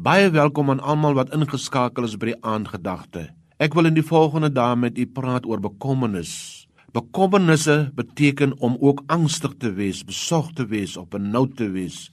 Baie welkom aan almal wat ingeskakel is by die aandgedagte. Ek wil in die volgende dae met u praat oor bekommernis. Bekommernisse beteken om ook angstig te wees, besorgd te wees of benoud te wees.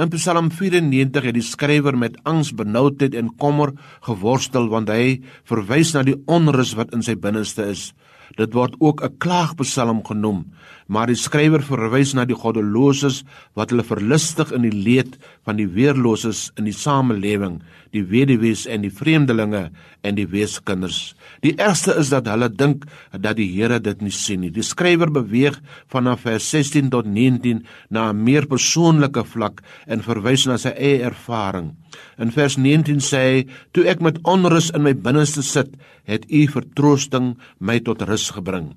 In Psalm 94 het die skrywer met angs, benoudheid en kommer geworstel want hy verwys na die onrus wat in sy binneste is. Dit word ook 'n klaagpsalm genoem, maar die skrywer verwys na die goddeloses wat hulle verlustig in die leed van die weerloses in die samelewing, die weduwees en die vreemdelinge en die weeskinders. Die ergste is dat hulle dink dat die Here dit nie sien nie. Die skrywer beweeg vanaf vers 16 tot 19 na 'n meer persoonlike vlak en verwys na sy eie ervaring. In vers 19 sê hy: "Toe ek met onrus in my binneste sit, het U vertroosting my tot rus gebring."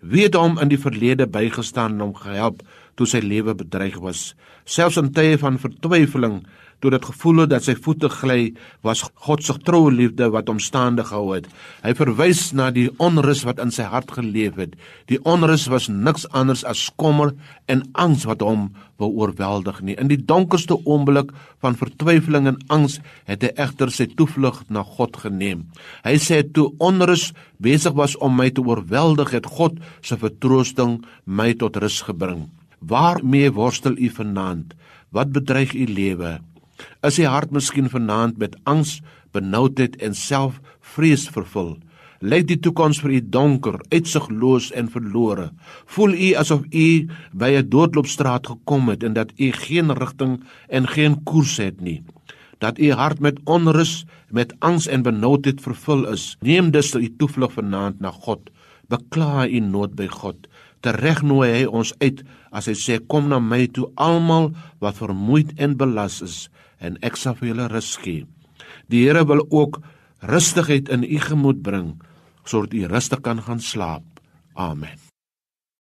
Wie het hom in die verlede bygestaan en hom gehelp toe sy lewe bedreig was, selfs in tye van vertwyfeling toe dit gevoel het dat sy voete gly, was God se troue liefde wat hom staande gehou het. Hy verwys na die onrus wat in sy hart geleef het. Die onrus was niks anders as kommer en angs wat hom wou oorweldig nie. In die donkerste oomblik van vertwyfeling en angs het hy egter sy toevlug na God geneem. Hy sê toe onrus besig was om my te oorweldig, het God se vertroosting my tot rus gebring. Waarmee worstel u vanaand? Wat bedreig u lewe? Is die hart miskien vanaand met angs, benoudheid en selfvrees vervul? Lyk die toekoms vir u donker, uitsigloos en verlore? Voel u asof u by 'n doodloopstraat gekom het en dat u geen rigting en geen koers het nie? Dat u hart met onrus, met angs en benoudheid vervul is? Neem dus u toevlug vanaand na God. Bekla u nood by God. Tereg nooi hy ons uit as hy sê kom na my toe almal wat vermoeid en belas is en ek sal vir julle rus gee. Die Here wil ook rustigheid in u gemoed bring sodat u rustig kan gaan slaap. Amen.